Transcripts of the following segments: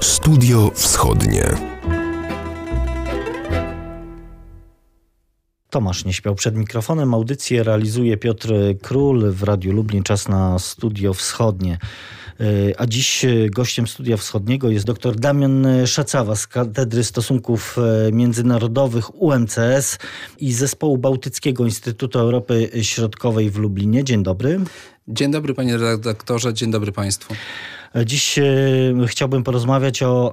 Studio Wschodnie. Tomasz nie śpiał przed mikrofonem. Audycję realizuje Piotr Król w Radiu Lublin. Czas na Studio Wschodnie. A dziś gościem Studia Wschodniego jest dr Damian Szacawa z Katedry Stosunków Międzynarodowych UMCS i Zespołu Bałtyckiego Instytutu Europy Środkowej w Lublinie. Dzień dobry. Dzień dobry panie redaktorze, dzień dobry państwu. Dziś chciałbym porozmawiać o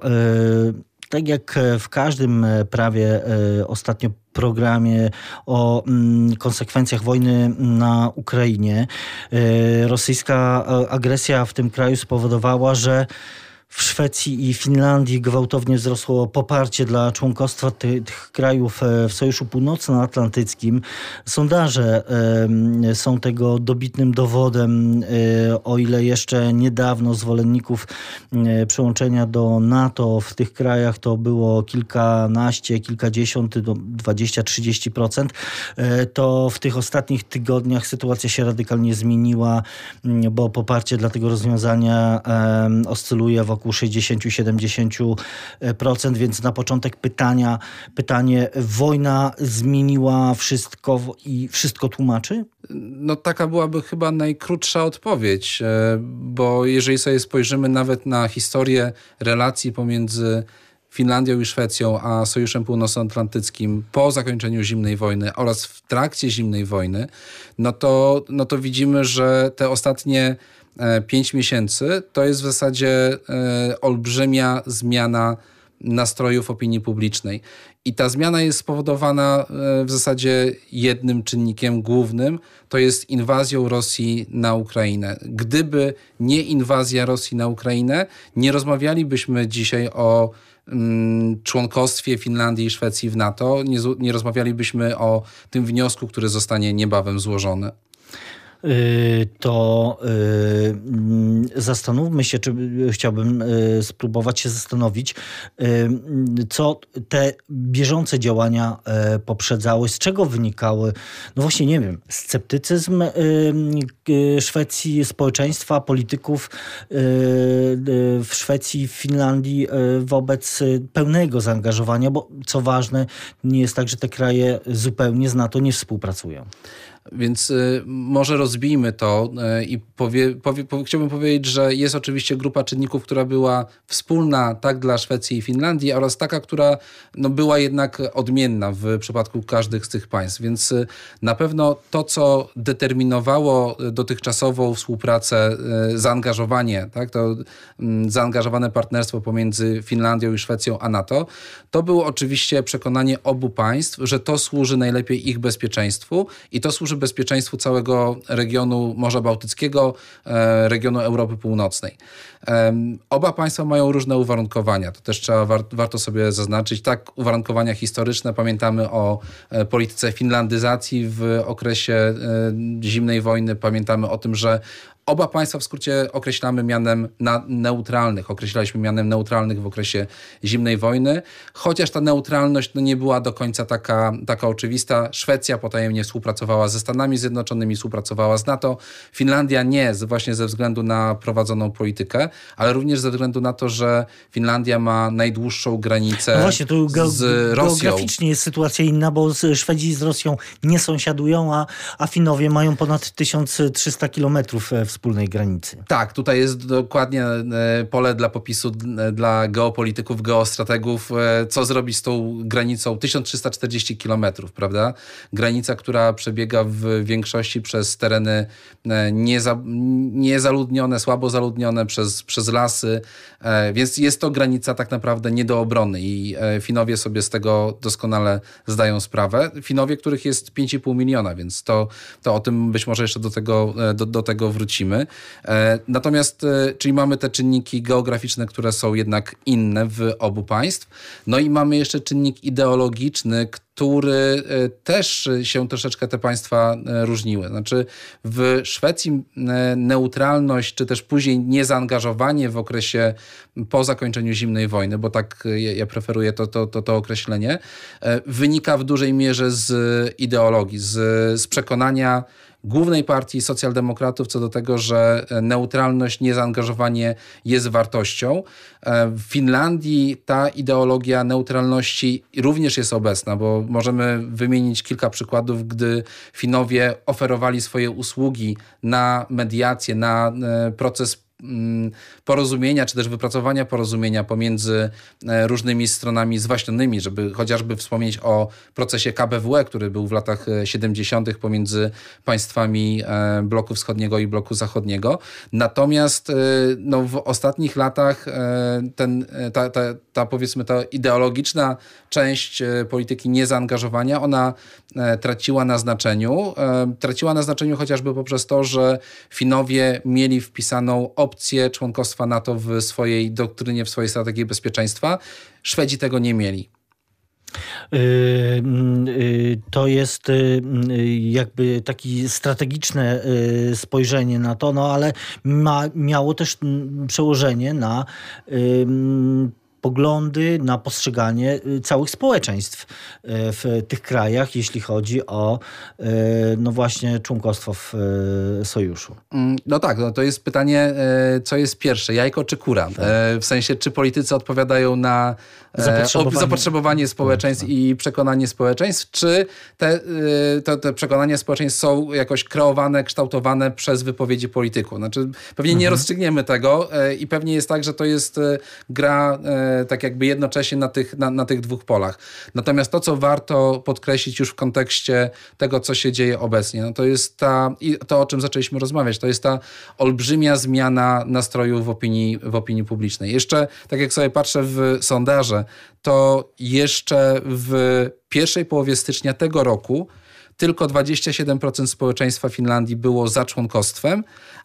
tak jak w każdym prawie ostatnio programie o konsekwencjach wojny na Ukrainie. Rosyjska agresja w tym kraju spowodowała, że w Szwecji i Finlandii gwałtownie wzrosło poparcie dla członkostwa tych, tych krajów w Sojuszu Północnoatlantyckim. Sondaże y, są tego dobitnym dowodem, y, o ile jeszcze niedawno zwolenników y, przyłączenia do NATO w tych krajach to było kilkanaście, kilkadziesiąt, do 20-30%, to w tych ostatnich tygodniach sytuacja się radykalnie zmieniła, bo poparcie dla tego rozwiązania oscyluje wokół wokół 60-70%, więc na początek pytania, pytanie, wojna zmieniła wszystko i wszystko tłumaczy? No taka byłaby chyba najkrótsza odpowiedź, e, bo jeżeli sobie spojrzymy nawet na historię relacji pomiędzy Finlandią i Szwecją, a Sojuszem Północnoatlantyckim po zakończeniu zimnej wojny oraz w trakcie zimnej wojny, no to, no to widzimy, że te ostatnie 5 e, miesięcy, to jest w zasadzie e, olbrzymia zmiana nastrojów opinii publicznej. I ta zmiana jest spowodowana e, w zasadzie jednym czynnikiem głównym, to jest inwazją Rosji na Ukrainę. Gdyby nie inwazja Rosji na Ukrainę, nie rozmawialibyśmy dzisiaj o mm, członkostwie Finlandii i Szwecji w NATO, nie, nie rozmawialibyśmy o tym wniosku, który zostanie niebawem złożony. Y, to y, zastanówmy się, czy chciałbym y, spróbować się zastanowić, co te bieżące działania poprzedzały, z czego wynikały, no właśnie nie wiem, sceptycyzm Szwecji, społeczeństwa, polityków w Szwecji, w Finlandii wobec pełnego zaangażowania, bo co ważne, nie jest tak, że te kraje zupełnie z NATO nie współpracują. Więc y, może rozbijmy to y, i powie, powie, powie, chciałbym powiedzieć, że jest oczywiście grupa czynników, która była wspólna tak dla Szwecji i Finlandii oraz taka, która no, była jednak odmienna w przypadku każdych z tych państw. Więc y, na pewno to, co determinowało dotychczasową współpracę, zaangażowanie, tak, to mm, zaangażowane partnerstwo pomiędzy Finlandią i Szwecją a NATO, to było oczywiście przekonanie obu państw, że to służy najlepiej ich bezpieczeństwu i to służy bezpieczeństwu całego regionu Morza Bałtyckiego, e, regionu Europy Północnej. Oba państwa mają różne uwarunkowania, to też trzeba warto sobie zaznaczyć. Tak, uwarunkowania historyczne, pamiętamy o e, polityce finlandyzacji w okresie e, zimnej wojny, pamiętamy o tym, że Oba państwa w skrócie określamy mianem neutralnych. Określaliśmy mianem neutralnych w okresie zimnej wojny, chociaż ta neutralność no, nie była do końca taka, taka oczywista. Szwecja potajemnie współpracowała ze Stanami Zjednoczonymi, współpracowała z NATO. Finlandia nie, właśnie ze względu na prowadzoną politykę, ale również ze względu na to, że Finlandia ma najdłuższą granicę no właśnie, tu ge z Rosją. Geograficznie jest sytuacja inna, bo Szwedzi z Rosją nie sąsiadują, a, a Finowie mają ponad 1300 kilometrów w wspólnej granicy. Tak, tutaj jest dokładnie e, pole dla popisu e, dla geopolityków, geostrategów, e, co zrobić z tą granicą 1340 kilometrów, prawda? Granica, która przebiega w większości przez tereny nieza, niezaludnione, słabo zaludnione, przez, przez lasy, więc jest to granica tak naprawdę nie do obrony i Finowie sobie z tego doskonale zdają sprawę. Finowie, których jest 5,5 miliona, więc to, to o tym być może jeszcze do tego, do, do tego wrócimy. E, natomiast, e, czyli mamy te czynniki geograficzne, które są jednak inne w obu państw. No i mamy jeszcze czynnik ideologiczny, który e, też się troszeczkę te państwa różniły. Znaczy w Szwecji neutralność, czy też później niezaangażowanie w okresie po zakończeniu zimnej wojny, bo tak ja preferuję to, to, to, to określenie, wynika w dużej mierze z ideologii, z, z przekonania, głównej partii socjaldemokratów co do tego, że neutralność, niezaangażowanie jest wartością. W Finlandii ta ideologia neutralności również jest obecna, bo możemy wymienić kilka przykładów, gdy Finowie oferowali swoje usługi na mediację, na proces Mm, porozumienia, czy też wypracowania porozumienia pomiędzy e, różnymi stronami zwaśnionymi, żeby chociażby wspomnieć o procesie KBWE, który był w latach 70. E, pomiędzy państwami e, bloku wschodniego i bloku zachodniego. Natomiast no, w ostatnich latach ten, ta, ta, ta powiedzmy ta ideologiczna część polityki niezaangażowania, ona traciła na znaczeniu. Traciła na znaczeniu chociażby poprzez to, że Finowie mieli wpisaną opcję członkostwa NATO w swojej doktrynie, w swojej strategii bezpieczeństwa. Szwedzi tego nie mieli. Y, y, to jest y, jakby takie strategiczne spojrzenie na to, no ale ma, miało też przełożenie na poglądy na postrzeganie y, całych społeczeństw y, w tych krajach, jeśli chodzi o y, no właśnie członkostwo w sojuszu. Mm, no tak, no to jest pytanie, co jest pierwsze, jajko czy kura? Tak. W sensie, czy politycy odpowiadają na zapotrzebowanie, zapotrzebowanie społeczeństw tak. i przekonanie społeczeństw, czy te, te, te, przekonania społeczeństw są jakoś kreowane, kształtowane przez wypowiedzi polityków. Znaczy, pewnie mhm. nie rozstrzygniemy tego i pewnie jest tak, że to jest gra tak jakby jednocześnie na tych, na, na tych dwóch polach. Natomiast to, co warto podkreślić już w kontekście tego, co się dzieje obecnie, no to jest ta, i to o czym zaczęliśmy rozmawiać, to jest ta olbrzymia zmiana nastrojów w opinii, w opinii publicznej. Jeszcze, tak jak sobie patrzę w sondaże, to jeszcze w pierwszej połowie stycznia tego roku tylko 27% społeczeństwa Finlandii było za członkostwem,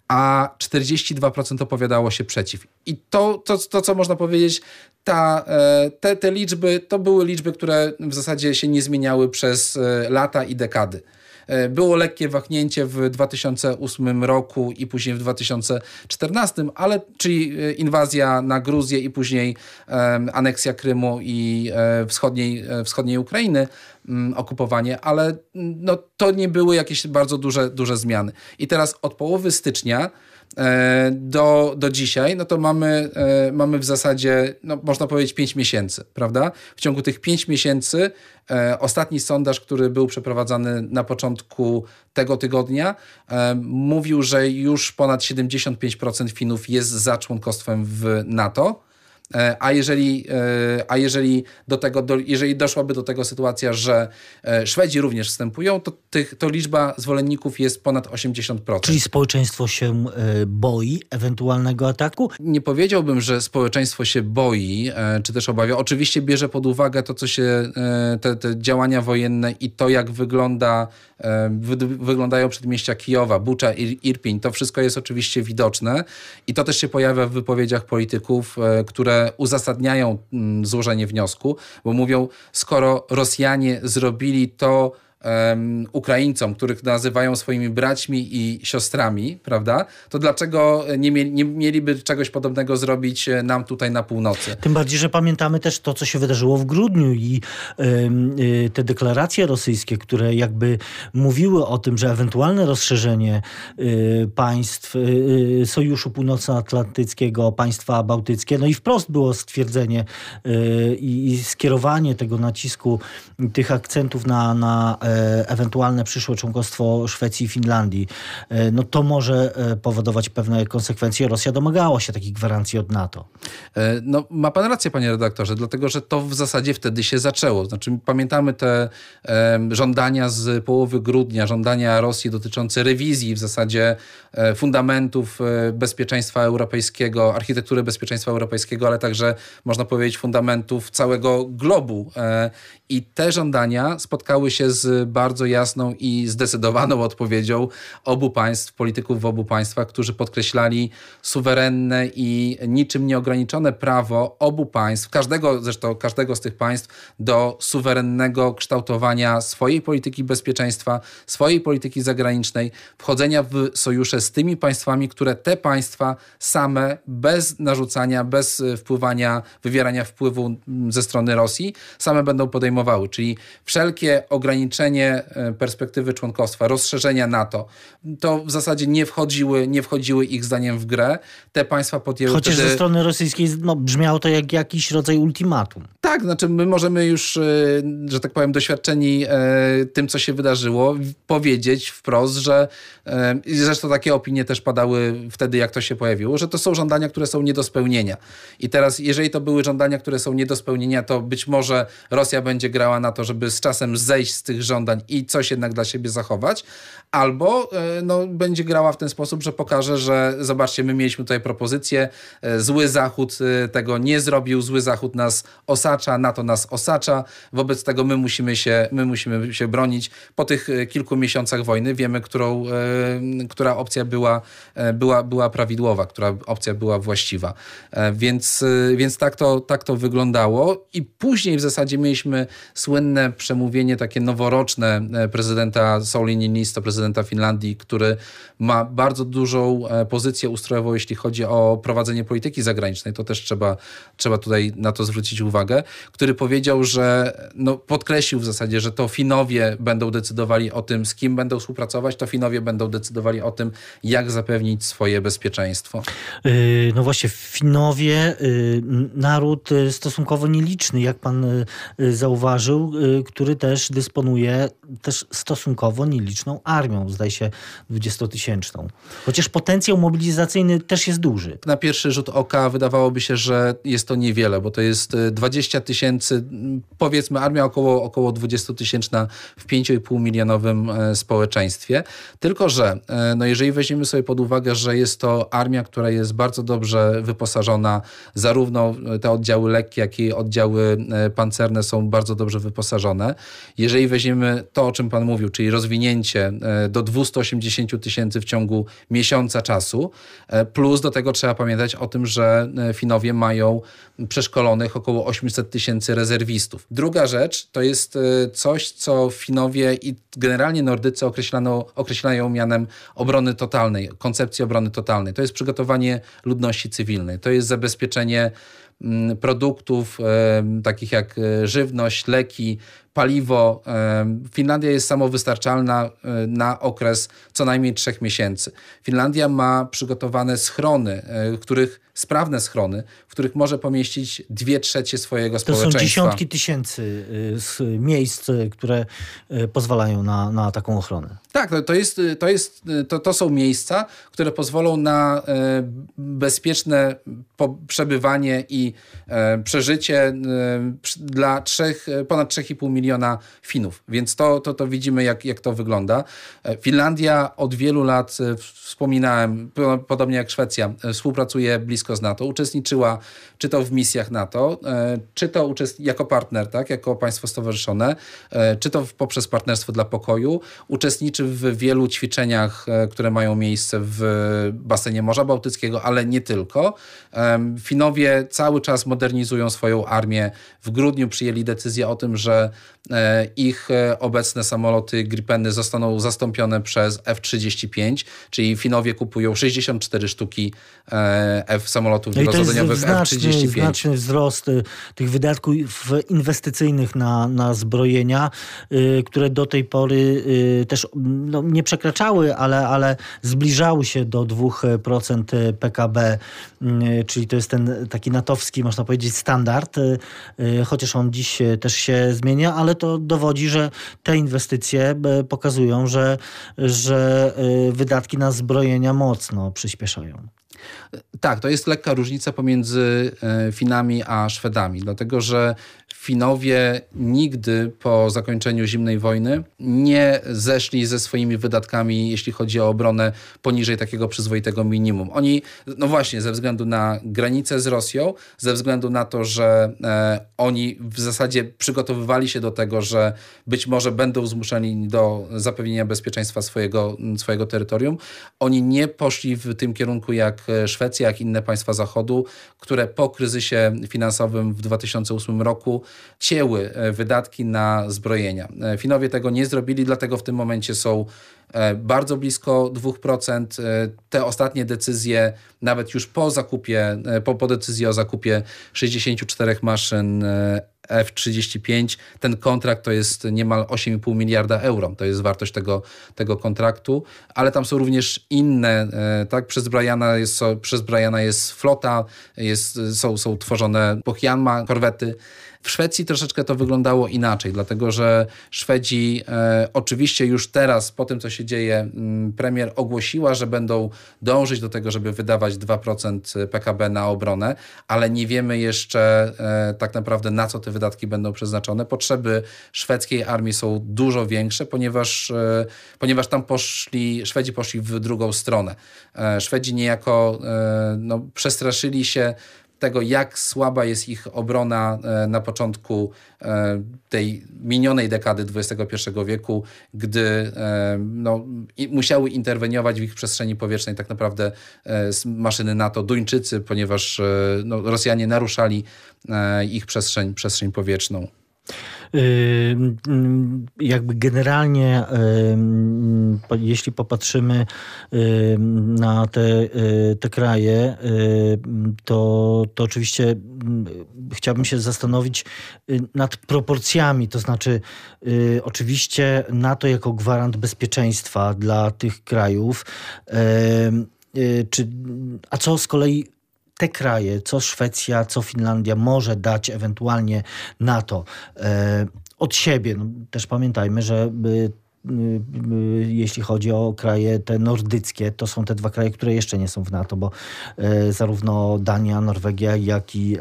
a 42% opowiadało się przeciw. I to, to, to co można powiedzieć, ta, e, te, te liczby to były liczby, które w zasadzie się nie zmieniały przez e, lata i dekady. E, było lekkie wahnięcie w 2008 roku i później w 2014, ale czyli inwazja na Gruzję i później aneksja Krymu i wschodniej, wschodniej Ukrainy, okupowanie, ale mm, no, to nie były jakieś bardzo duże, duże zmiany. I teraz od połowy stycznia E, do, do dzisiaj, no to mamy, e, mamy w zasadzie, no można powiedzieć, 5 miesięcy, prawda? W ciągu tych 5 miesięcy e, ostatni sondaż, który był przeprowadzany na początku tego tygodnia, mówił, że już ponad 75% Finów jest za członkostwem w NATO. E, a jeżeli, e, a jeżeli do tego, do, jeżeli doszłaby do tego sytuacja, że e, Szwedzi również wstępują, to, tych, to liczba zwolenników jest ponad 80%. Czyli społeczeństwo się boi ewentualnego ataku? Nie powiedziałbym, że społeczeństwo się boi, czy też obawia. Oczywiście bierze pod uwagę to, co się, te, te działania wojenne i to, jak wygląda, wyglądają przedmieścia Kijowa, Bucza, Irpiń. To wszystko jest oczywiście widoczne i to też się pojawia w wypowiedziach polityków, które uzasadniają mm, złożenie wniosku, bo mówią, skoro Rosjanie zrobili to, um, Ukraińcom, których nazywają swoimi braćmi i siostrami, prawda, to dlaczego nie, mieli, nie mieliby czegoś podobnego zrobić e, nam tutaj na północy? Tym bardziej, że pamiętamy też to, co się wydarzyło w grudniu i y, te deklaracje rosyjskie, które jakby mówiły o tym, że ewentualne rozszerzenie y, państw y, Sojuszu Północnoatlantyckiego, państwa bałtyckie, no i wprost było stwierdzenie i skierowanie tego nacisku, tych akcentów na, na ewentualne przyszłe członkostwo Szwecji i Finlandii, e, no to może e, powodować pewne konsekwencje. Rosja domagała się takich gwarancji od NATO. No, ma pan rację, panie redaktorze, dlatego że to w zasadzie wtedy się zaczęło. Znaczy, pamiętamy te e, żądania z połowy grudnia, żądania Rosji dotyczące rewizji w zasadzie e, fundamentów bezpieczeństwa europejskiego, architektury bezpieczeństwa europejskiego, ale także można powiedzieć fundamentów całego globu. E, I te żądania spotkały się z bardzo jasną i zdecydowaną odpowiedzią obu państw, polityków w obu państwach, którzy podkreślali suwerenne i niczym nieograniczone prawo obu państw, każdego zresztą każdego z tych państw do suwerennego kształtowania swojej polityki bezpieczeństwa, swojej polityki zagranicznej, wchodzenia w sojusze z tymi państwami, które te państwa same bez narzucania, bez wpływania, wywierania wpływu ze strony Rosji, same będą podejmowały. Czyli wszelkie ograniczenia przedłużenie perspektywy członkostwa, rozszerzenia NATO, to w zasadzie nie wchodziły, nie wchodziły ich zdaniem w grę. Te państwa podjęły Chociaż wtedy... ze strony rosyjskiej no, brzmiało to jak jakiś rodzaj ultimatum. Tak, znaczy my możemy już, że tak powiem, doświadczeni tym, co się wydarzyło, powiedzieć wprost, że zresztą takie opinie też padały wtedy, jak to się pojawiło, że to są żądania, które są nie do spełnienia. I teraz, jeżeli to były żądania, które są nie do spełnienia, to być może Rosja będzie grała na to, żeby z czasem zejść z tych żądań i coś jednak dla siebie zachować, albo e, no, będzie grała w ten sposób, że pokaże, że zobaczcie, my mieliśmy tutaj propozycję, e, zły Zachód e, tego nie zrobił, zły Zachód nas osacza, NATO nas osacza, wobec tego my musimy się, my musimy się bronić. Po tych kilku miesiącach wojny wiemy, którą, która opcja była, była, była prawidłowa, która opcja była właściwa. Więc, więc tak, to, tak to wyglądało i później w zasadzie mieliśmy słynne przemówienie takie noworoczne prezydenta Sauli prezydenta prezydenta Finlandii, który ma bardzo dużą e, pozycję ustrojową, jeśli chodzi o prowadzenie polityki zagranicznej, to też trzeba, trzeba tutaj na to zwrócić uwagę, który powiedział, że no, podkreślił w zasadzie, że to Finowie będą decydowali o tym, z kim będą współpracować, to Finowie będą decydowali o tym, jak zapewnić swoje bezpieczeństwo. Y, no właśnie, Finowie, y, naród y, stosunkowo nieliczny, jak pan zauważył, który też dysponuje też stosunkowo nieliczną armią zdaje się, 20-tysięczną. Chociaż potencjał mobilizacyjny też jest duży. Na pierwszy rzut oka wydawałoby się, że jest to niewiele, bo to jest 20 e, tysięcy, powiedzmy armia około, około 20 tysięczna w 5,5 milionowym e, społeczeństwie. Tylko, że e, no jeżeli weźmiemy sobie pod uwagę, że jest to armia, która jest bardzo dobrze wyposażona, zarówno te oddziały lekkie, jak i oddziały pancerne są bardzo dobrze wyposażone. Jeżeli weźmiemy to, o czym pan mówił, czyli rozwinięcie do 280 tysięcy w ciągu miesiąca czasu. E, plus do tego trzeba pamiętać o tym, że e, Finowie mają przeszkolonych około 800 tysięcy rezerwistów. Druga rzecz to jest e, coś, co Finowie i generalnie Nordycy określano, określają mianem obrony totalnej, koncepcji obrony totalnej. To jest przygotowanie ludności cywilnej, to jest zabezpieczenie mm, produktów takich jak żywność, leki, paliwo. Finlandia jest samowystarczalna e, na okres co najmniej trzech miesięcy. Finlandia ma przygotowane schrony, e, których sprawne schrony, w których może pomieścić dwie trzecie swojego to społeczeństwa. To są dziesiątki tysięcy y, miejsc, y, które y, pozwalają na, na taką ochronę. Tak, to, jest, to, jest, to, to są miejsca, które pozwolą na bezpieczne przebywanie i przeżycie dla trzech, ponad 3,5 miliona Finów. Więc to, to, to widzimy, jak, jak to wygląda. Finlandia od wielu lat, wspominałem, podobnie jak Szwecja, współpracuje blisko z NATO, uczestniczyła czy to w misjach NATO, e, czy to jako partner, tak, jako państwo stowarzyszone, e, czy to poprzez Partnerstwo dla Pokoju, uczestniczy w wielu ćwiczeniach, e, które mają miejsce w basenie Morza Bałtyckiego, ale nie tylko. Finowie cały czas modernizują swoją armię. W grudniu przyjęli decyzję o tym, że ich obecne samoloty Gripeny zostaną zastąpione przez F-35, czyli Finowie kupują 64 sztuki F samolotów no wielozadaniowych F-35. Znaczny wzrost tych wydatków inwestycyjnych na, na zbrojenia, które do tej pory też no, nie przekraczały, ale, ale zbliżały się do 2% PKB, czyli to jest ten taki natowski, można powiedzieć, standard, chociaż on dziś też się zmienia, ale to dowodzi, że te inwestycje pokazują, że, że wydatki na zbrojenia mocno przyspieszają. Tak, to jest lekka różnica pomiędzy e, Finami a Szwedami, dlatego że Finowie nigdy po zakończeniu zimnej wojny nie zeszli ze swoimi wydatkami, jeśli chodzi o obronę, poniżej takiego przyzwoitego minimum. Oni, no właśnie, ze względu na granicę z Rosją, ze względu na to, że e, oni w zasadzie przygotowywali się do tego, że być może będą zmuszeni do zapewnienia bezpieczeństwa swojego, swojego terytorium, oni nie poszli w tym kierunku jak Szwecja, jak inne państwa Zachodu, które po kryzysie finansowym w 2008 roku cięły e, wydatki na zbrojenia. E, Finowie tego nie zrobili, dlatego w tym momencie są bardzo blisko 2%. Te ostatnie decyzje, nawet już po zakupie, po, po decyzji o zakupie 64 maszyn F-35. Ten kontrakt to jest niemal 8,5 miliarda euro. To jest wartość tego, tego kontraktu, ale tam są również inne, tak? Przez Briana jest, przez Briana jest flota, jest, są, są tworzone Pochianma, korwety. W Szwecji troszeczkę to wyglądało inaczej, dlatego że Szwedzi e, oczywiście już teraz, po tym co się dzieje, m, mm, premier ogłosiła, że będą dążyć do tego, żeby wydawać 2% PKB na obronę, ale nie wiemy jeszcze e, tak naprawdę na co te wydatki będą przeznaczone. Potrzeby szwedzkiej armii są dużo większe, ponieważ, e, ponieważ tam poszli, Szwedzi poszli w drugą stronę. E, Szwedzi niejako no, przestraszyli się tego, jak słaba jest ich obrona e, na początku e, tej minionej dekady XXI wieku, gdy e, no, musiały interweniować w ich przestrzeni powietrznej tak naprawdę maszyny NATO, Duńczycy, ponieważ no, Rosjanie naruszali ich przestrzeń, przestrzeń powietrzną. Jakby generalnie, jeśli popatrzymy na te, te kraje, to, to oczywiście chciałbym się zastanowić nad proporcjami. To znaczy, oczywiście NATO jako gwarant bezpieczeństwa dla tych krajów. Czy, a co z kolei te kraje, co Szwecja, co Finlandia może dać ewentualnie NATO e, od siebie. No, też pamiętajmy, że y, y, jeśli chodzi o kraje te nordyckie, to są te dwa kraje, które jeszcze nie są w NATO, bo e, zarówno Dania, Norwegia, jak i e,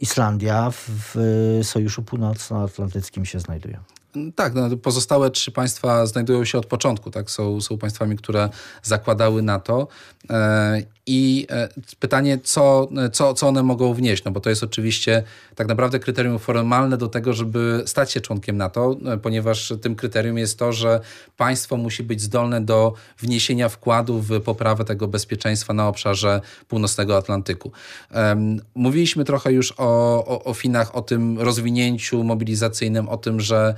Islandia w Sojuszu Północnoatlantyckim się znajdują. Tak, no, pozostałe trzy państwa znajdują się od początku, tak? Są, są państwami, które zakładały NATO. E, I e, pytanie, co, co, co one mogą wnieść? No bo to jest oczywiście tak naprawdę kryterium formalne do tego, żeby stać się członkiem NATO, e, ponieważ tym kryterium jest to, że państwo musi być zdolne do wniesienia wkładu w poprawę tego bezpieczeństwa na obszarze północnego Atlantyku. Mówiliśmy trochę już o, o, o Finach, o tym rozwinięciu mobilizacyjnym, o tym, że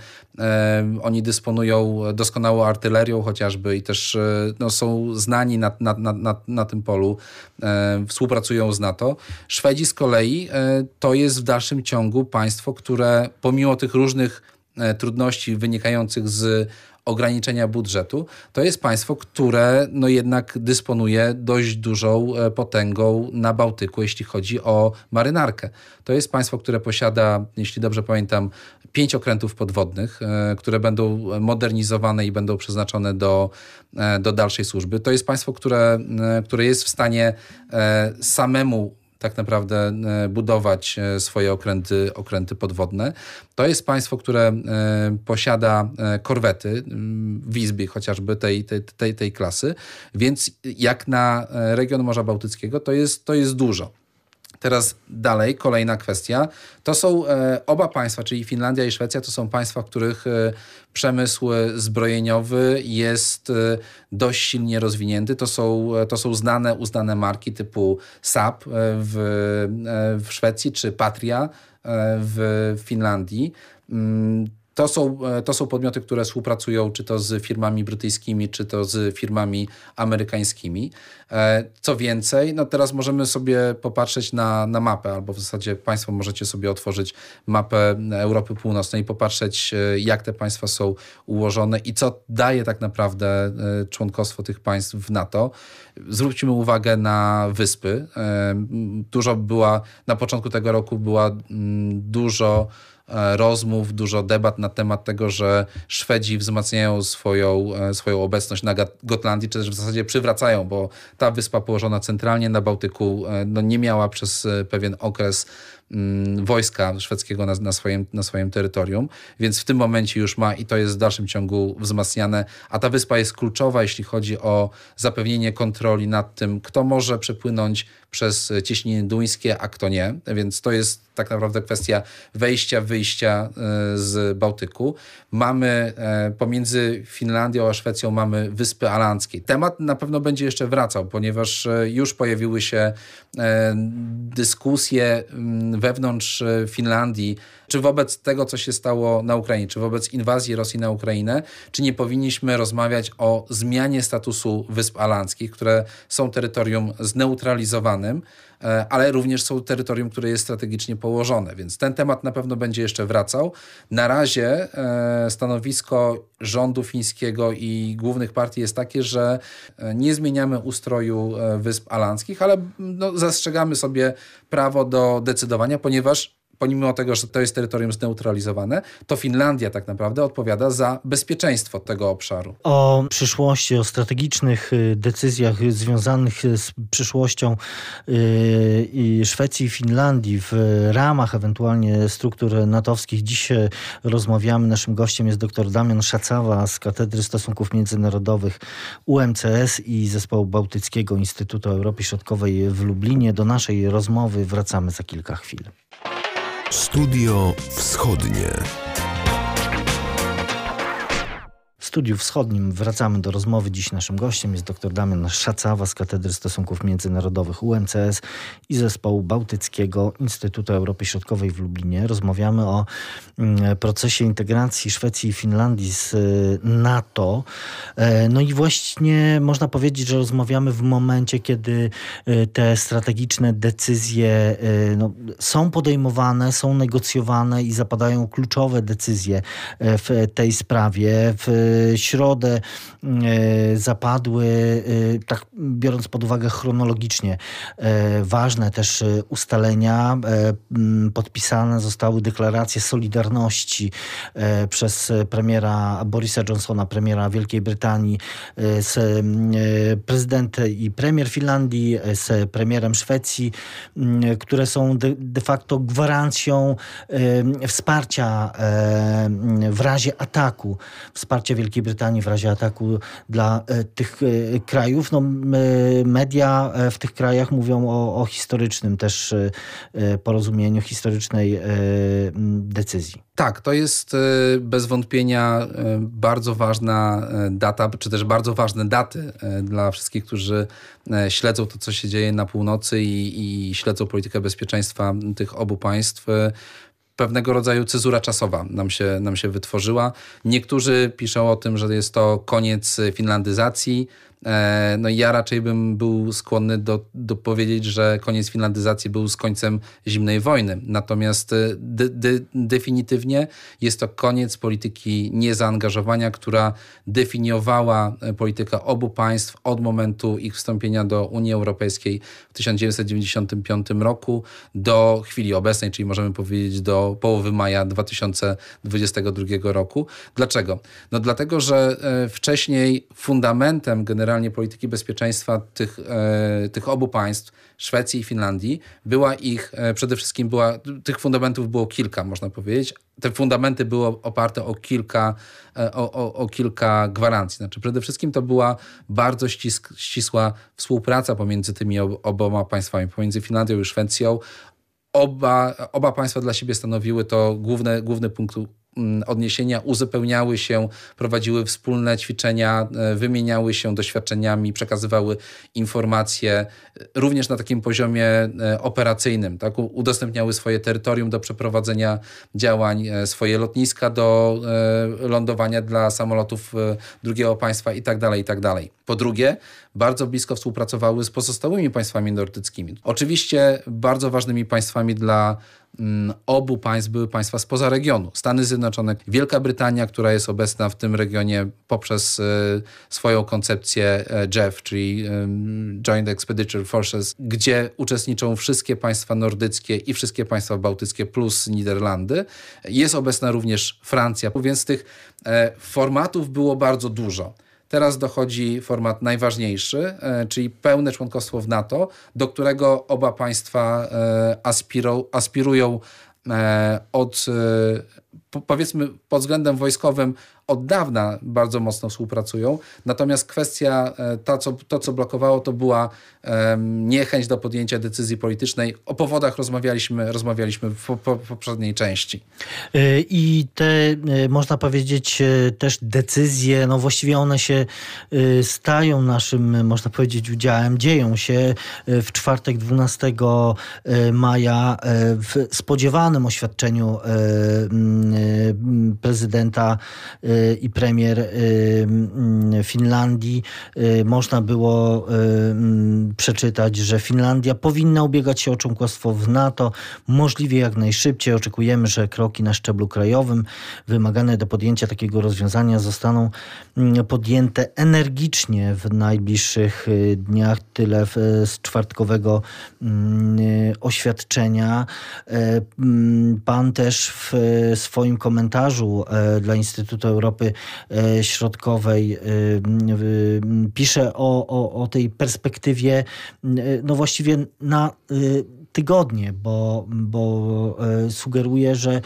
oni dysponują doskonałą artylerią chociażby i też no, są znani na, na, na, na tym polu, współpracują z NATO. Szwedzi z kolei e, to jest w dalszym ciągu państwo, które pomimo tych różnych e, trudności wynikających z ograniczenia budżetu, to jest państwo, które no jednak dysponuje dość dużą e, potęgą na Bałtyku, jeśli chodzi o marynarkę. To jest państwo, które posiada, jeśli dobrze pamiętam, pięć okrętów podwodnych, e, które będą modernizowane i będą przeznaczone do, e, do dalszej służby. To jest państwo, które, które jest w stanie samemu tak naprawdę e, budować e, swoje okręty, okręty podwodne. To jest państwo, które e, posiada korwety, Wizby chociażby tej, tej, tej, tej klasy, więc jak na region Morza Bałtyckiego to jest, to jest dużo. Teraz dalej, kolejna kwestia. To są e, oba państwa, czyli Finlandia i Szwecja, to są państwa, w których e, przemysł zbrojeniowy jest e, dość silnie rozwinięty. To są, to są znane, uznane marki typu Saab w, w Szwecji czy Patria w Finlandii. To są, e, to są podmioty, które współpracują czy to z firmami brytyjskimi, czy to z firmami amerykańskimi. E, co więcej, no teraz możemy sobie popatrzeć na, na mapę, albo w zasadzie Państwo możecie sobie otworzyć mapę Europy Północnej i popatrzeć, e, jak te państwa są ułożone i co daje tak naprawdę członkostwo tych państw w NATO. Zwróćmy uwagę na wyspy. Dużo była, na początku tego roku była dużo rozmów, dużo debat na temat tego, że Szwedzi wzmacniają swoją, e, swoją obecność na Gotlandii, czy też w zasadzie przywracają, bo ta wyspa położona centralnie na Bałtyku e, no nie miała przez pewien okres wojska szwedzkiego na, na, swoim, na swoim terytorium, więc w tym momencie już ma i to jest w dalszym ciągu wzmacniane, a ta wyspa jest kluczowa, jeśli chodzi o zapewnienie kontroli nad tym, kto może przepłynąć przez cieśniny duńskie, a kto nie, więc to jest tak naprawdę kwestia wejścia, wyjścia e, z Bałtyku. Mamy e, pomiędzy Finlandią a Szwecją mamy Wyspy Alandzkie. Temat na pewno będzie jeszcze wracał, ponieważ e, już pojawiły się dyskusje mm, wewnątrz e, Finlandii, czy wobec tego, co się stało na Ukrainie, czy wobec inwazji Rosji na Ukrainę, czy nie powinniśmy rozmawiać o zmianie statusu Wysp Alandzkich, które są terytorium zneutralizowanym, E, ale również są terytorium, które jest strategicznie położone, więc ten temat na pewno będzie jeszcze wracał. Na razie e, stanowisko rządu fińskiego i głównych partii jest takie, że e, nie zmieniamy ustroju Wysp Alandzkich, ale no, zastrzegamy sobie prawo do decydowania, ponieważ pomimo tego, że to jest terytorium zneutralizowane, to Finlandia tak naprawdę odpowiada za bezpieczeństwo tego obszaru. O przyszłości, o strategicznych y, decyzjach związanych z przyszłością y, Szwecji i Finlandii w ramach ewentualnie struktur natowskich dziś y, rozmawiamy. Naszym gościem jest dr Damian Szacawa z Katedry Stosunków Międzynarodowych UMCS i Zespołu Bałtyckiego Instytutu Europy Środkowej w Lublinie. Do naszej rozmowy wracamy za kilka chwil. Studio Wschodnie. Studiu Wschodnim wracamy do rozmowy. Dziś naszym gościem jest dr Damian Szacawa z Katedry Stosunków Międzynarodowych UMCS i Zespołu Bałtyckiego Instytutu Europy Środkowej w Lublinie. Rozmawiamy o mm, procesie integracji Szwecji i Finlandii z y, NATO. E, no i właśnie można powiedzieć, że rozmawiamy w momencie, kiedy y, te strategiczne decyzje y, no, są podejmowane, są negocjowane i zapadają kluczowe decyzje e, w tej sprawie. W środę e, zapadły, e, tak biorąc pod uwagę chronologicznie, ważne też ustalenia. Podpisane zostały deklaracje Solidarności przez premiera Borisa Johnsona, premiera Wielkiej Brytanii, z prezydent i premier Finlandii, z premierem Szwecji, które są de facto gwarancją wsparcia w razie ataku, wsparcia Wielkiej Brytanii w razie ataku dla e, tych e, krajów. No, media e, w tych krajach mówią o, o historycznym też porozumieniu, historycznej decyzji. Tak, to jest bez wątpienia bardzo ważna data, czy też bardzo ważne daty dla wszystkich, którzy śledzą to, co się dzieje na północy i, i śledzą politykę bezpieczeństwa tych obu państw pewnego rodzaju cezura czasowa nam się, nam się wytworzyła. Niektórzy piszą o tym, że jest to koniec finlandyzacji, no i ja raczej bym był skłonny do, do powiedzieć, że koniec finlandyzacji był z końcem zimnej wojny. Natomiast e, de, de, definitywnie jest to koniec polityki niezaangażowania, która definiowała e, politykę obu państw od momentu ich wstąpienia do Unii Europejskiej w 1995 roku do chwili obecnej, czyli możemy powiedzieć do połowy maja 2022 roku. Dlaczego? No dlatego, że wcześniej fundamentem generalnie generalnie polityki bezpieczeństwa tych, e, tych obu państw, Szwecji i Finlandii, była ich, e, przede wszystkim była, tych fundamentów było kilka, można powiedzieć. Te fundamenty były oparte o kilka, e, o, o, o kilka gwarancji. Znaczy, przede wszystkim to była bardzo ścisk, ścisła współpraca pomiędzy tymi oboma państwami, pomiędzy Finlandią i Szwecją. Oba, oba państwa dla siebie stanowiły to główne, główny punkt odniesienia uzupełniały się, prowadziły wspólne ćwiczenia, e, wymieniały się doświadczeniami, przekazywały informacje e, również na takim poziomie e, operacyjnym. Tak? Udostępniały swoje terytorium do przeprowadzenia działań, swoje lotniska do lądowania dla samolotów drugiego państwa itd. Tak itd. Tak po drugie, bardzo blisko współpracowały z pozostałymi państwami nordyckimi. Oczywiście bardzo ważnymi państwami dla mm, obu państw były państwa spoza regionu. Stany Zjednoczone, Wielka Brytania, która jest obecna w tym regionie poprzez y, swoją koncepcję JEF, e czyli y, Joint Expeditionary Forces, gdzie uczestniczą wszystkie państwa nordyckie i wszystkie państwa bałtyckie plus Niderlandy. Jest obecna również Francja, więc tych formatów było bardzo dużo. Teraz dochodzi format najważniejszy, e, czyli pełne członkostwo w NATO, do którego oba państwa e, aspirują e, od, powiedzmy, pod względem wojskowym od dawna bardzo mocno współpracują. Natomiast kwestia, to co, to, co blokowało, to była niechęć do podjęcia decyzji politycznej. O powodach rozmawialiśmy, rozmawialiśmy w, po, poprzedniej części. I te, można powiedzieć, też decyzje, no właściwie one się stają naszym, można powiedzieć, udziałem, dzieją się w czwartek 12 maja w spodziewanym oświadczeniu prezydenta i premier Finlandii można było przeczytać, że Finlandia powinna ubiegać się o członkostwo w NATO możliwie jak najszybciej. Oczekujemy, że kroki na szczeblu krajowym wymagane do podjęcia takiego rozwiązania zostaną podjęte energicznie w najbliższych dniach. Tyle z czwartkowego oświadczenia. Pan też w swoim komentarzu e, dla Instytutu Europy e, Środkowej pisze o, o, o tej perspektywie, no właściwie na tygodnie, bo, bo sugeruje, że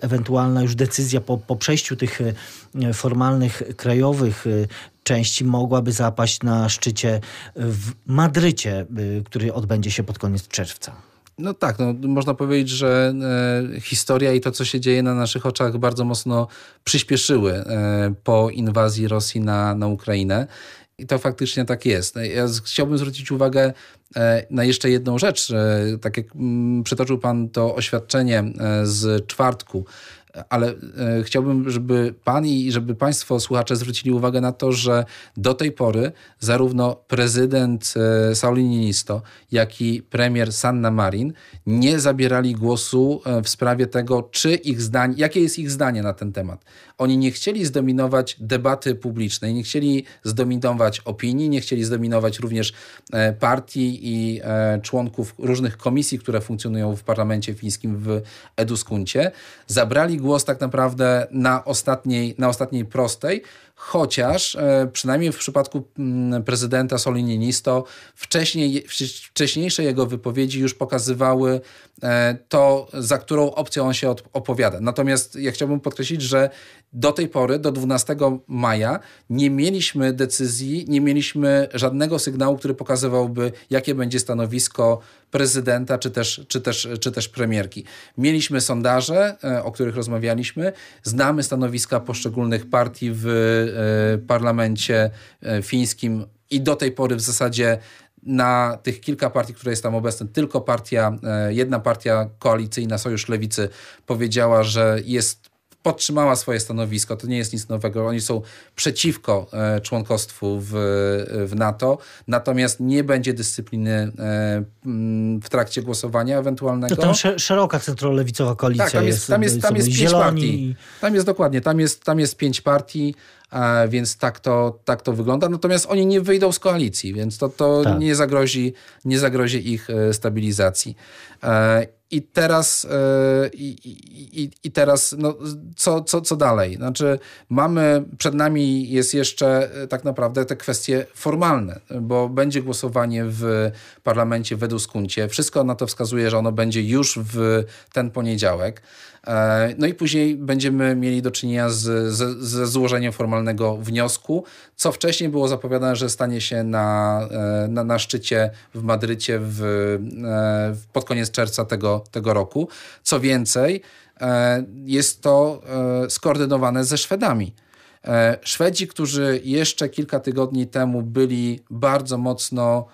ewentualna już decyzja po, po przejściu tych formalnych krajowych części mogłaby zapaść na szczycie w Madrycie, który odbędzie się pod koniec czerwca. No tak, no, można powiedzieć, że e, historia i to, co się dzieje na naszych oczach, bardzo mocno przyspieszyły e, po inwazji Rosji na, na Ukrainę. I to faktycznie tak jest. Ja chciałbym zwrócić uwagę e, na jeszcze jedną rzecz. Tak jak mm, przytoczył Pan to oświadczenie e, z czwartku, ale e, chciałbym, żeby pan i żeby państwo słuchacze zwrócili uwagę na to, że do tej pory zarówno prezydent e, Sauli Niinisto, jak i premier Sanna Marin nie zabierali głosu e, w sprawie tego, czy ich zdań, jakie jest ich zdanie na ten temat. Oni nie chcieli zdominować debaty publicznej, nie chcieli zdominować opinii, nie chcieli zdominować również partii i członków różnych komisji, które funkcjonują w parlamencie fińskim w Eduskuncie. Zabrali głos tak naprawdę na ostatniej, na ostatniej prostej, chociaż e, przynajmniej w przypadku mm, prezydenta Solininisto wcześniej, wcześniejsze jego wypowiedzi już pokazywały e, to, za którą opcją on się opowiada. Natomiast ja chciałbym podkreślić, że do tej pory, do 12 maja, nie mieliśmy decyzji, nie mieliśmy żadnego sygnału, który pokazywałby, jakie będzie stanowisko prezydenta czy też, czy też, czy też premierki. Mieliśmy sondaże, e, o których rozmawialiśmy, znamy stanowiska poszczególnych partii w e, parlamencie e, fińskim i do tej pory w zasadzie na tych kilka partii, które jest tam obecne, tylko partia, jedna partia koalicyjna, Sojusz Lewicy powiedziała, że jest podtrzymała swoje stanowisko. To nie jest nic nowego. Oni są przeciwko e, członkostwu w, w NATO, natomiast nie będzie dyscypliny e, w trakcie głosowania ewentualnego. To tam szeroka centrolewicowa koalicja tak, tam jest. jest tam jest, tam jest pięć partii. Tam jest dokładnie, tam jest, tam jest pięć partii więc tak to, tak to wygląda. Natomiast oni nie wyjdą z koalicji, więc to, to tak. nie, zagrozi, nie zagrozi ich e, stabilizacji. I teraz, e, i, i, i teraz no, co, co, co dalej? Znaczy, mamy, przed nami jest jeszcze e, tak naprawdę te kwestie formalne, bo będzie głosowanie w parlamencie w Eduskuncie. Wszystko na to wskazuje, że ono będzie już w ten poniedziałek. E, no i później będziemy mieli do czynienia z, z, ze złożeniem formalnego wniosku, co wcześniej było zapowiadane, że stanie się na, na, na szczycie w Madrycie w, e, pod koniec czerwca tego, tego roku. Co więcej, jest to skoordynowane ze Szwedami. Szwedzi, którzy jeszcze kilka tygodni temu byli bardzo mocno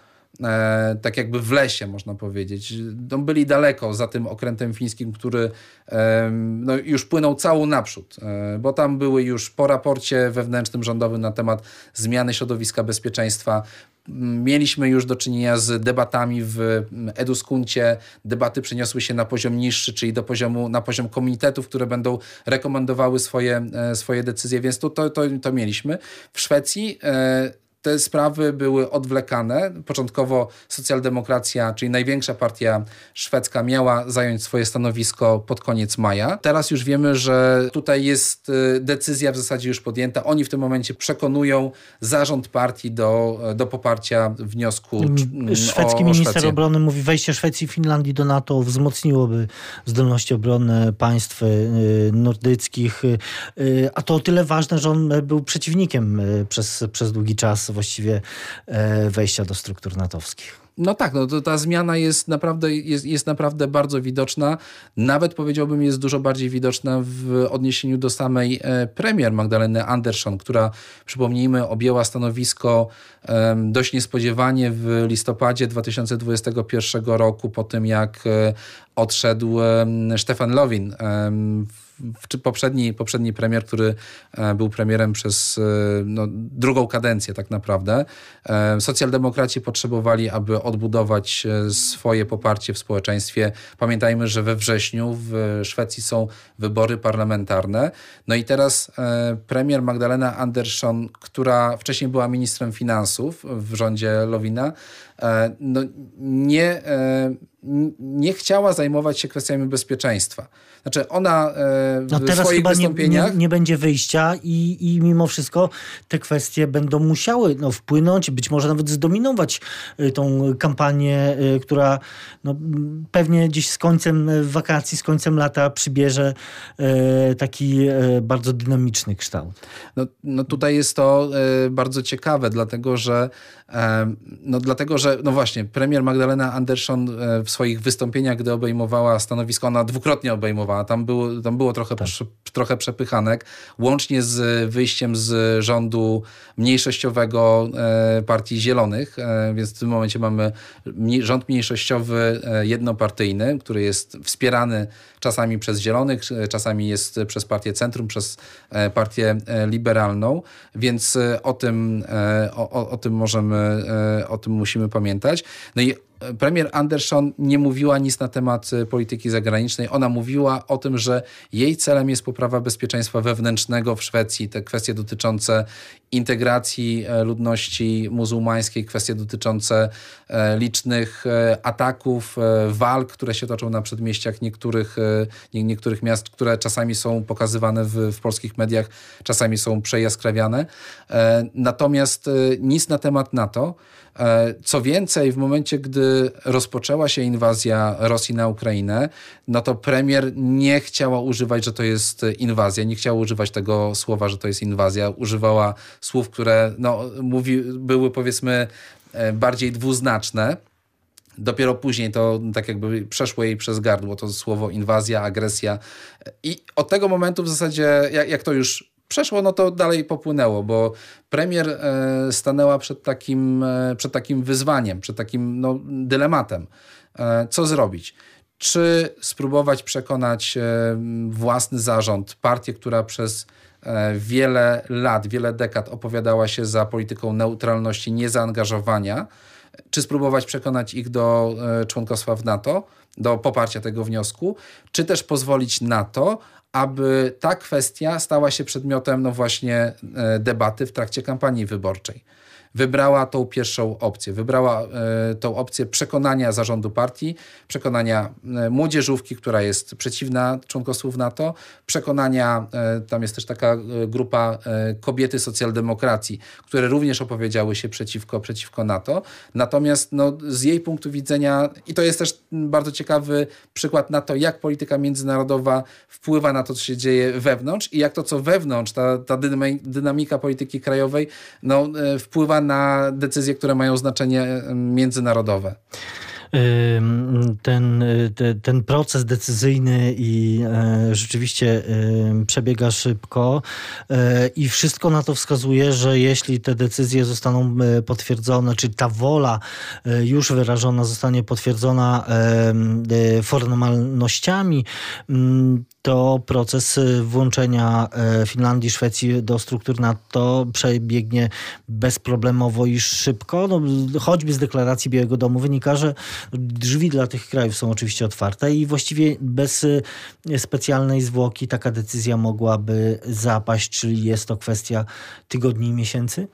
e, tak jakby w lesie, można powiedzieć. No, byli daleko za tym okrętem fińskim, który e, no, już płynął całą naprzód, e, bo tam były już po raporcie wewnętrznym rządowym na temat zmiany środowiska bezpieczeństwa. Mieliśmy już do czynienia z debatami w Eduskuncie. Debaty przeniosły się na poziom niższy, czyli do poziomu, na poziom komitetów, które będą rekomendowały swoje, e, swoje decyzje, więc to, to, to, to mieliśmy. W Szwecji e, te sprawy były odwlekane. Początkowo socjaldemokracja, czyli największa partia szwedzka, miała zająć swoje stanowisko pod koniec maja. Teraz już wiemy, że tutaj jest y, decyzja w zasadzie już podjęta. Oni w tym momencie przekonują zarząd partii do, do poparcia wniosku mm, Szwedzki o, minister obrony mówi, wejście Szwecji i Finlandii do NATO wzmocniłoby zdolności obronne państw y, nordyckich. Y, a to o tyle ważne, że on był przeciwnikiem przez, przez długi czas właściwie e, wejścia do struktur natowskich. No tak, no to ta zmiana jest naprawdę, jest, jest naprawdę bardzo widoczna. Nawet powiedziałbym, jest dużo bardziej widoczna w odniesieniu do samej e, premier Magdaleny Andersson, która, przypomnijmy, objęła stanowisko dość niespodziewanie w listopadzie 2021 roku, po tym jak e, odszedł Stefan Lowin czy poprzedni, poprzedni premier, który e, był premierem przez e, no, drugą kadencję tak naprawdę. E, socjaldemokraci potrzebowali, aby odbudować swoje poparcie w społeczeństwie. Pamiętajmy, że we wrześniu w Szwecji są wybory parlamentarne. No i teraz premier Magdalena Andersson, która wcześniej była ministrem finansów w rządzie Lowina, no, nie nie chciała zajmować się kwestiami bezpieczeństwa. Znaczy ona e, w no teraz swoich chyba wystąpieniach... Nie, nie, nie, będzie wyjścia i, i mimo wszystko te kwestie będą musiały no, wpłynąć, być może nawet zdominować e, tą kampanię, e, która no, pewnie gdzieś z końcem wakacji, z końcem lata przybierze taki bardzo dynamiczny kształt. No, no tutaj jest to bardzo ciekawe, dlatego że no dlatego, że no właśnie, premier Magdalena Andersson w swoich wystąpieniach, gdy obejmowała stanowisko, ona dwukrotnie obejmowała, tam było, tam było trochę, tak. trochę przepychanek, łącznie z wyjściem z rządu mniejszościowego e, Partii Zielonych, e, więc w tym momencie mamy rząd mniejszościowy e, jednopartyjny, który jest wspierany czasami przez Zielonych, czasami jest przez Partię Centrum, przez Partię Liberalną, więc o tym, o, o tym możemy, o tym musimy pamiętać. No i premier Anderson nie mówiła nic na temat e, polityki zagranicznej. Ona mówiła o tym, że jej celem jest poprawa bezpieczeństwa wewnętrznego w Szwecji. Te kwestie dotyczące integracji e, ludności muzułmańskiej, kwestie dotyczące e, licznych ataków, walk, które się toczą na przedmieściach niektórych, niektórych miast, które czasami są pokazywane w, w polskich mediach, czasami są przejaskrawiane. Natomiast nic na temat NATO. E, co więcej, w momencie, gdy rozpoczęła się inwazja Rosji na Ukrainę, no to premier nie chciała używać, że to jest inwazja, nie chciała używać tego słowa, że to jest inwazja. Używała słów, które no, mówi, były powiedzmy e, bardziej dwuznaczne. Dopiero później to tak jakby przeszło jej przez gardło to słowo inwazja, agresja. I od tego momentu w zasadzie, jak, jak to już przeszło, no to dalej popłynęło, bo premier e, stanęła przed takim, e, przed takim wyzwaniem, przed takim no, dylematem. E, co zrobić? Czy spróbować przekonać własny zarząd, partię, która przez wiele lat, wiele dekad opowiadała się za polityką neutralności, niezaangażowania, czy spróbować przekonać ich do członkostwa w NATO, do poparcia tego wniosku, czy też pozwolić na to, aby ta kwestia stała się przedmiotem no właśnie e, debaty w trakcie kampanii wyborczej wybrała tą pierwszą opcję. Wybrała e, tą opcję przekonania zarządu partii, przekonania e, młodzieżówki, która jest przeciwna członkostwu w NATO, przekonania, e, tam jest też taka grupa kobiety socjaldemokracji, które również opowiedziały się przeciwko, przeciwko NATO. Natomiast no, z jej punktu widzenia, i to jest też bardzo ciekawy przykład na to, jak polityka międzynarodowa wpływa na to, co się dzieje wewnątrz i jak to, co wewnątrz, ta, ta dynamika polityki krajowej, no, wpływa na decyzje, które mają znaczenie międzynarodowe ten, ten proces decyzyjny i e, rzeczywiście przebiega szybko e, i wszystko na to wskazuje, że jeśli te decyzje zostaną e, potwierdzone, czy ta wola już wyrażona zostanie potwierdzona formalnościami, to proces włączenia Finlandii, Szwecji do struktur NATO przebiegnie bezproblemowo i szybko. No, choćby z deklaracji Białego Domu wynika, że drzwi dla tych krajów są oczywiście otwarte i właściwie bez y, specjalnej zwłoki taka decyzja mogłaby zapaść, czyli jest to kwestia tygodni i miesięcy?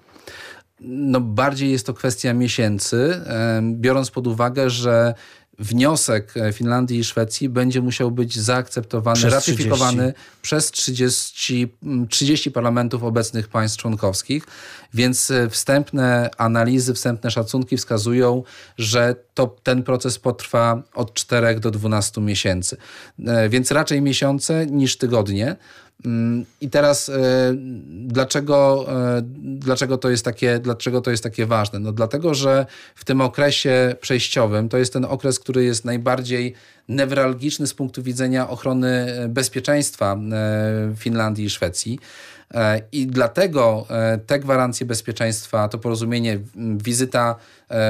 no bardziej jest to kwestia miesięcy, biorąc pod uwagę, że wniosek Finlandii i Szwecji będzie musiał być zaakceptowany, Przez ratyfikowany 30. przez 30, 30 parlamentów obecnych państw członkowskich, więc e, wstępne analizy, wstępne szacunki wskazują, że to, ten proces potrwa od 4 do 12 miesięcy. E, Więc raczej miesiące niż tygodnie. Mm, I teraz e, dlaczego, e, dlaczego, to jest takie, dlaczego to jest takie ważne? No dlatego, że w tym okresie przejściowym to jest ten okres, który jest najbardziej newralgiczny z punktu widzenia ochrony e, bezpieczeństwa Finlandii i Szwecji. I dlatego te gwarancje bezpieczeństwa, to porozumienie, wizyta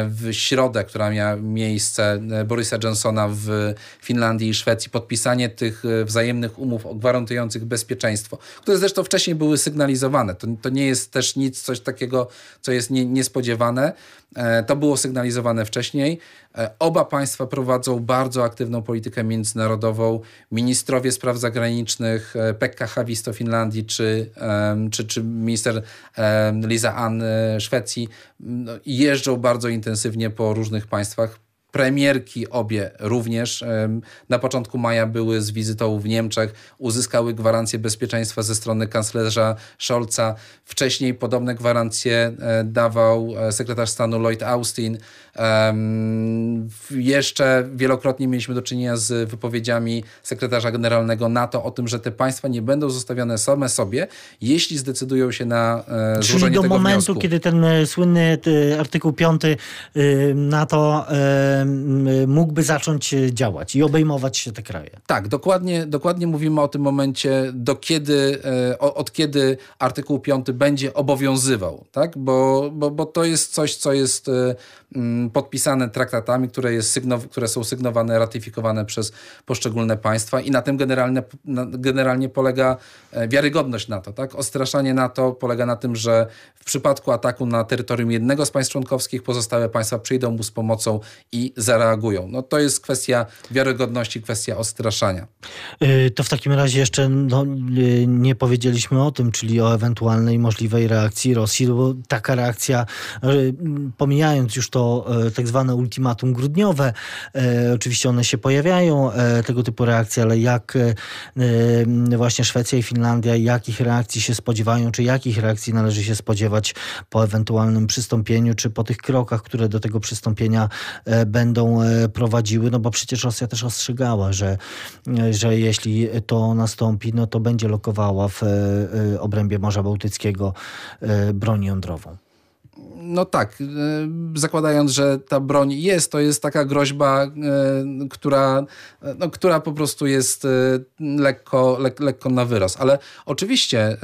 w środę, która miała miejsce e, Borysa Johnsona w Finlandii i Szwecji, podpisanie tych e, wzajemnych umów gwarantujących bezpieczeństwo, które zresztą wcześniej były sygnalizowane. To, to nie jest też nic, coś takiego, co jest nie, niespodziewane. E, To było sygnalizowane wcześniej. E, Oba państwa prowadzą bardzo aktywną politykę międzynarodową. Ministrowie spraw zagranicznych e, Pekka Havisto Finlandii czy, czy, czy minister Liza Ann e, Szwecji no, jeżdżą bardzo intensywnie po różnych państwach. Premierki obie również na początku maja były z wizytą w Niemczech, uzyskały gwarancję bezpieczeństwa ze strony kanclerza Scholza. Wcześniej podobne gwarancje e, dawał e, sekretarz stanu Lloyd Austin. Jeszcze wielokrotnie mieliśmy do czynienia z wypowiedziami sekretarza generalnego NATO o tym, że te państwa nie będą zostawione same sobie, jeśli zdecydują się na e, Czyli złożenie do tego momentu, wniosku. kiedy ten słynny artykuł 5 NATO mógłby zacząć e, działać i obejmować się te kraje. Tak, dokładnie, dokładnie mówimy o tym momencie, do kiedy, e, od kiedy artykuł 5 będzie obowiązywał, tak? bo, bo, bo to jest coś, co jest e, podpisane traktatami, które, jest sygnow- które są sygnowane, ratyfikowane przez poszczególne państwa i na tym generalnie, generalnie polega e, wiarygodność NATO. Tak? Ostraszanie NATO polega na tym, że w przypadku ataku na terytorium jednego z państw członkowskich pozostałe państwa przyjdą mu z pomocą i zareagują. No, to jest kwestia wiarygodności, kwestia ostraszania. Y, To w takim razie jeszcze no, y, nie powiedzieliśmy o tym, czyli o ewentualnej możliwej reakcji Rosji, bo taka reakcja, pomijając już to y, tak zwane ultimatum grudniowe, y, oczywiście one się pojawiają, y, tego typu reakcje, ale jak właśnie Szwecja i Finlandia, jakich reakcji się spodziewają, czy jakich reakcji należy się spodziewać po ewentualnym przystąpieniu, czy po tych krokach, które do tego przystąpienia e, będą e, prowadziły, no bo przecież Rosja też ostrzegała, że, e, że jeśli to nastąpi, no to będzie lokowała w e, e, obrębie Morza Bałtyckiego e, broń jądrową. No tak, e, zakładając, że ta broń jest, to jest taka groźba, e, która, no, która po prostu jest e, lekko, lek, lekko na wyrost. Ale oczywiście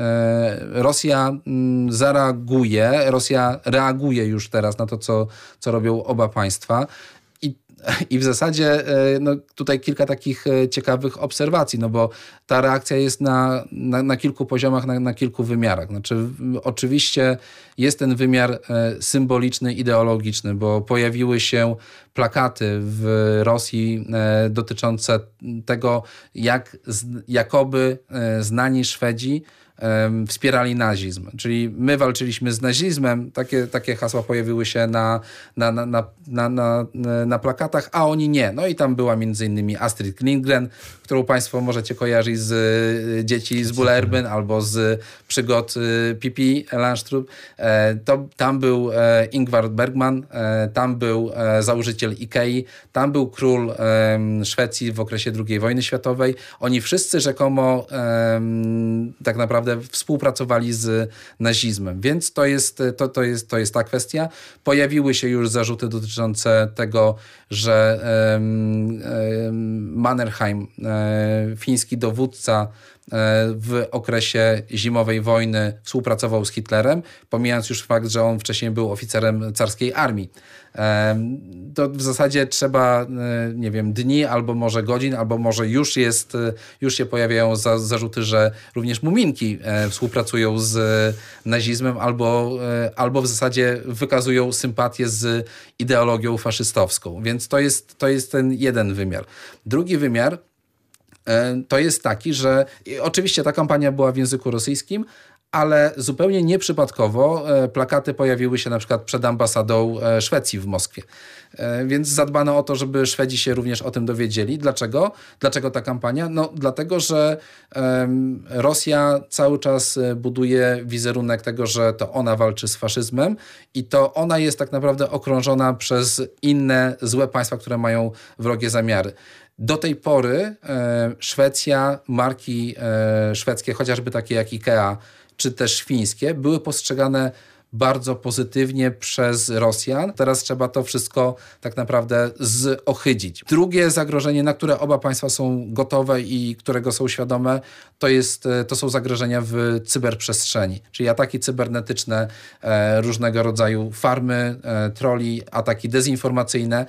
Rosja mm, zareaguje, Rosja reaguje już teraz na to, co, co robią oba państwa. I w zasadzie e, no, tutaj kilka takich e, ciekawych obserwacji, no bo ta reakcja jest na, na, na kilku poziomach, na, na kilku wymiarach. Znaczy, oczywiście jest ten wymiar e, symboliczny, ideologiczny, bo pojawiły się plakaty w Rosji dotyczące tego, jak z, jakoby znani Szwedzi wspierali nazizm. Czyli my walczyliśmy z nazizmem, takie, takie hasła pojawiły się na, na, na, na, na, na, plakatach, a oni nie. No i tam była między innymi Astrid Lindgren, którą Państwo możecie kojarzyć z y, Dzieci z Bullerbyn albo z przygód y, Pipi Landstrup. E, to, tam był e, Ingvar Bergman, e, tam był założyciel Ikei, tam był król Szwecji w okresie II wojny światowej. Oni wszyscy rzekomo tak naprawdę współpracowali z nazizmem, więc to jest, to, to, jest, to jest ta kwestia. Pojawiły się już zarzuty dotyczące tego, że Mannerheim, fiński dowódca, e, w okresie zimowej wojny współpracował z Hitlerem, pomijając już fakt, że on wcześniej był oficerem carskiej armii. Em, To w zasadzie trzeba, e, nie wiem, dni albo może godzin, albo może już jest, e, już się pojawiają za, zarzuty, że również muminki e, współpracują z nazizmem albo, e, albo w zasadzie wykazują sympatię z ideologią faszystowską. Więc to jest, to jest ten jeden wymiar. Drugi wymiar E, to jest taki, że oczywiście ta kampania była w języku rosyjskim, ale zupełnie nieprzypadkowo e, plakaty pojawiły się na przykład przed ambasadą e, Szwecji w Moskwie. E, więc zadbano o to, żeby Szwedzi się również o tym dowiedzieli. Dlaczego? Dlaczego ta kampania? No, dlatego, że Rosja cały czas buduje wizerunek tego, że to ona walczy z faszyzmem i to ona jest tak naprawdę okrążona przez inne złe państwa, które mają wrogie zamiary. Do tej pory e, Szwecja, marki e, szwedzkie, chociażby takie jak IKEA, czy też fińskie, były postrzegane bardzo pozytywnie przez Rosjan. Teraz trzeba to wszystko tak naprawdę zohydzić. Drugie zagrożenie, na które oba państwa są gotowe i którego są świadome, to, jest, e, to są zagrożenia w cyberprzestrzeni, czyli ataki cybernetyczne, e, różnego rodzaju farmy, e, troli, ataki dezinformacyjne,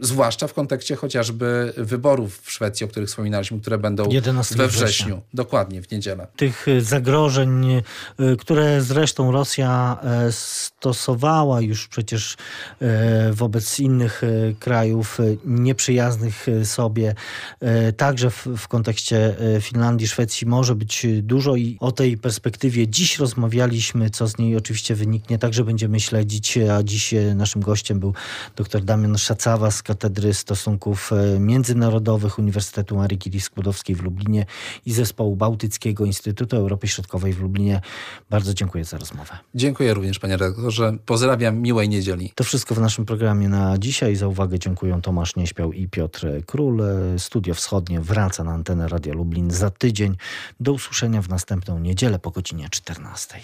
zwłaszcza w kontekście chociażby wyborów w Szwecji, o których wspominaliśmy, które będą we wrześniu. Dokładnie, w niedzielę. Tych zagrożeń, które zresztą Rosja stosowała już przecież e, wobec innych e, krajów e, nieprzyjaznych sobie, także w, kontekście Finlandii, Szwecji może być dużo i o tej perspektywie dziś rozmawialiśmy, co z niej oczywiście wyniknie, także będziemy śledzić, a dziś naszym gościem był dr Damian Szacawa z Katedry Stosunków Międzynarodowych Uniwersytetu Marii Curie Skłodowskiej w Lublinie i Zespołu Bałtyckiego Instytutu Europy Środkowej w Lublinie. Bardzo dziękuję za rozmowę. Dziękuję również, panie redaktorze. Pozdrawiam, miłej niedzieli. To wszystko w naszym programie na dzisiaj. Za uwagę dziękuję Tomasz Nieśpiał i Piotr Król. Studio Wschodnie wraca na antenę Radia Lublin za tydzień. Do usłyszenia w następną niedzielę po godzinie 14.